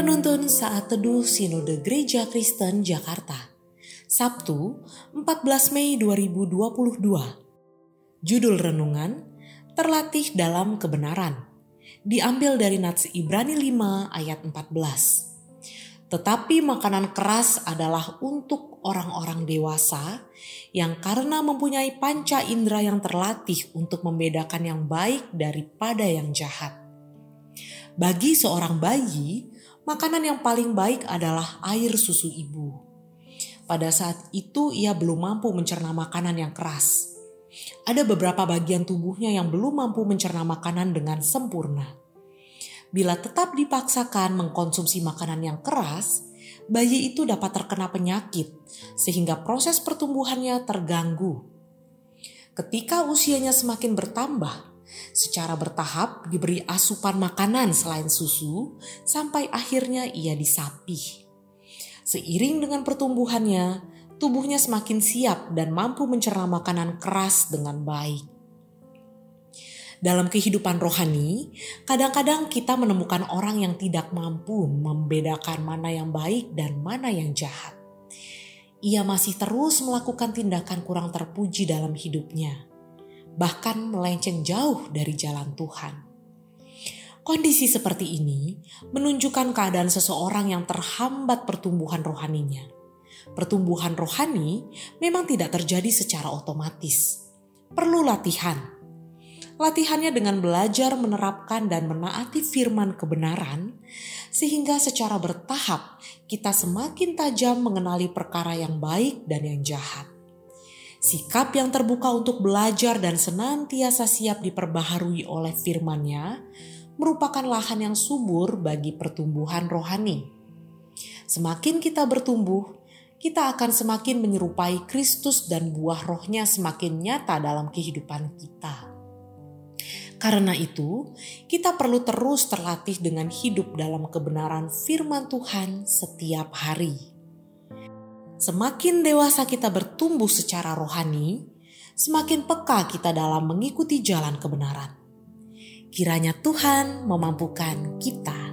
Penuntun Saat Teduh Sinode Gereja Kristen Jakarta. Sabtu 14 Mei 2022 Judul Renungan Terlatih dalam Kebenaran. Diambil dari Nats Ibrani 5 ayat 14 Tetapi makanan keras adalah untuk orang-orang dewasa yang karena mempunyai panca indera yang terlatih untuk membedakan yang baik daripada yang jahat. Bagi seorang bayi, makanan yang paling baik adalah air susu ibu. Pada saat itu ia belum mampu mencerna makanan yang keras. Ada beberapa bagian tubuhnya yang belum mampu mencerna makanan dengan sempurna. Bila tetap dipaksakan mengkonsumsi makanan yang keras, bayi itu dapat terkena penyakit sehingga proses pertumbuhannya terganggu. Ketika usianya semakin bertambah, secara bertahap diberi asupan makanan selain susu sampai akhirnya ia disapih. Seiring dengan pertumbuhannya, tubuhnya semakin siap dan mampu mencerna makanan keras dengan baik. Dalam kehidupan rohani, kadang-kadang kita menemukan orang yang tidak mampu membedakan mana yang baik dan mana yang jahat. Ia masih terus melakukan tindakan kurang terpuji dalam hidupnya bahkan melenceng jauh dari jalan Tuhan. Kondisi seperti ini menunjukkan keadaan seseorang yang terhambat pertumbuhan rohaninya. Pertumbuhan rohani memang tidak terjadi secara otomatis, perlu latihan. Latihannya dengan belajar menerapkan dan menaati firman kebenaran, sehingga secara bertahap kita semakin tajam mengenali perkara yang baik dan yang jahat. Sikap yang terbuka untuk belajar dan senantiasa siap diperbaharui oleh firman-Nya merupakan lahan yang subur bagi pertumbuhan rohani. Semakin kita bertumbuh, kita akan semakin menyerupai Kristus dan buah rohnya semakin nyata dalam kehidupan kita. Karena itu, kita perlu terus terlatih dengan hidup dalam kebenaran firman Tuhan setiap hari. Semakin dewasa kita bertumbuh secara rohani, semakin peka kita dalam mengikuti jalan kebenaran. Kiranya Tuhan memampukan kita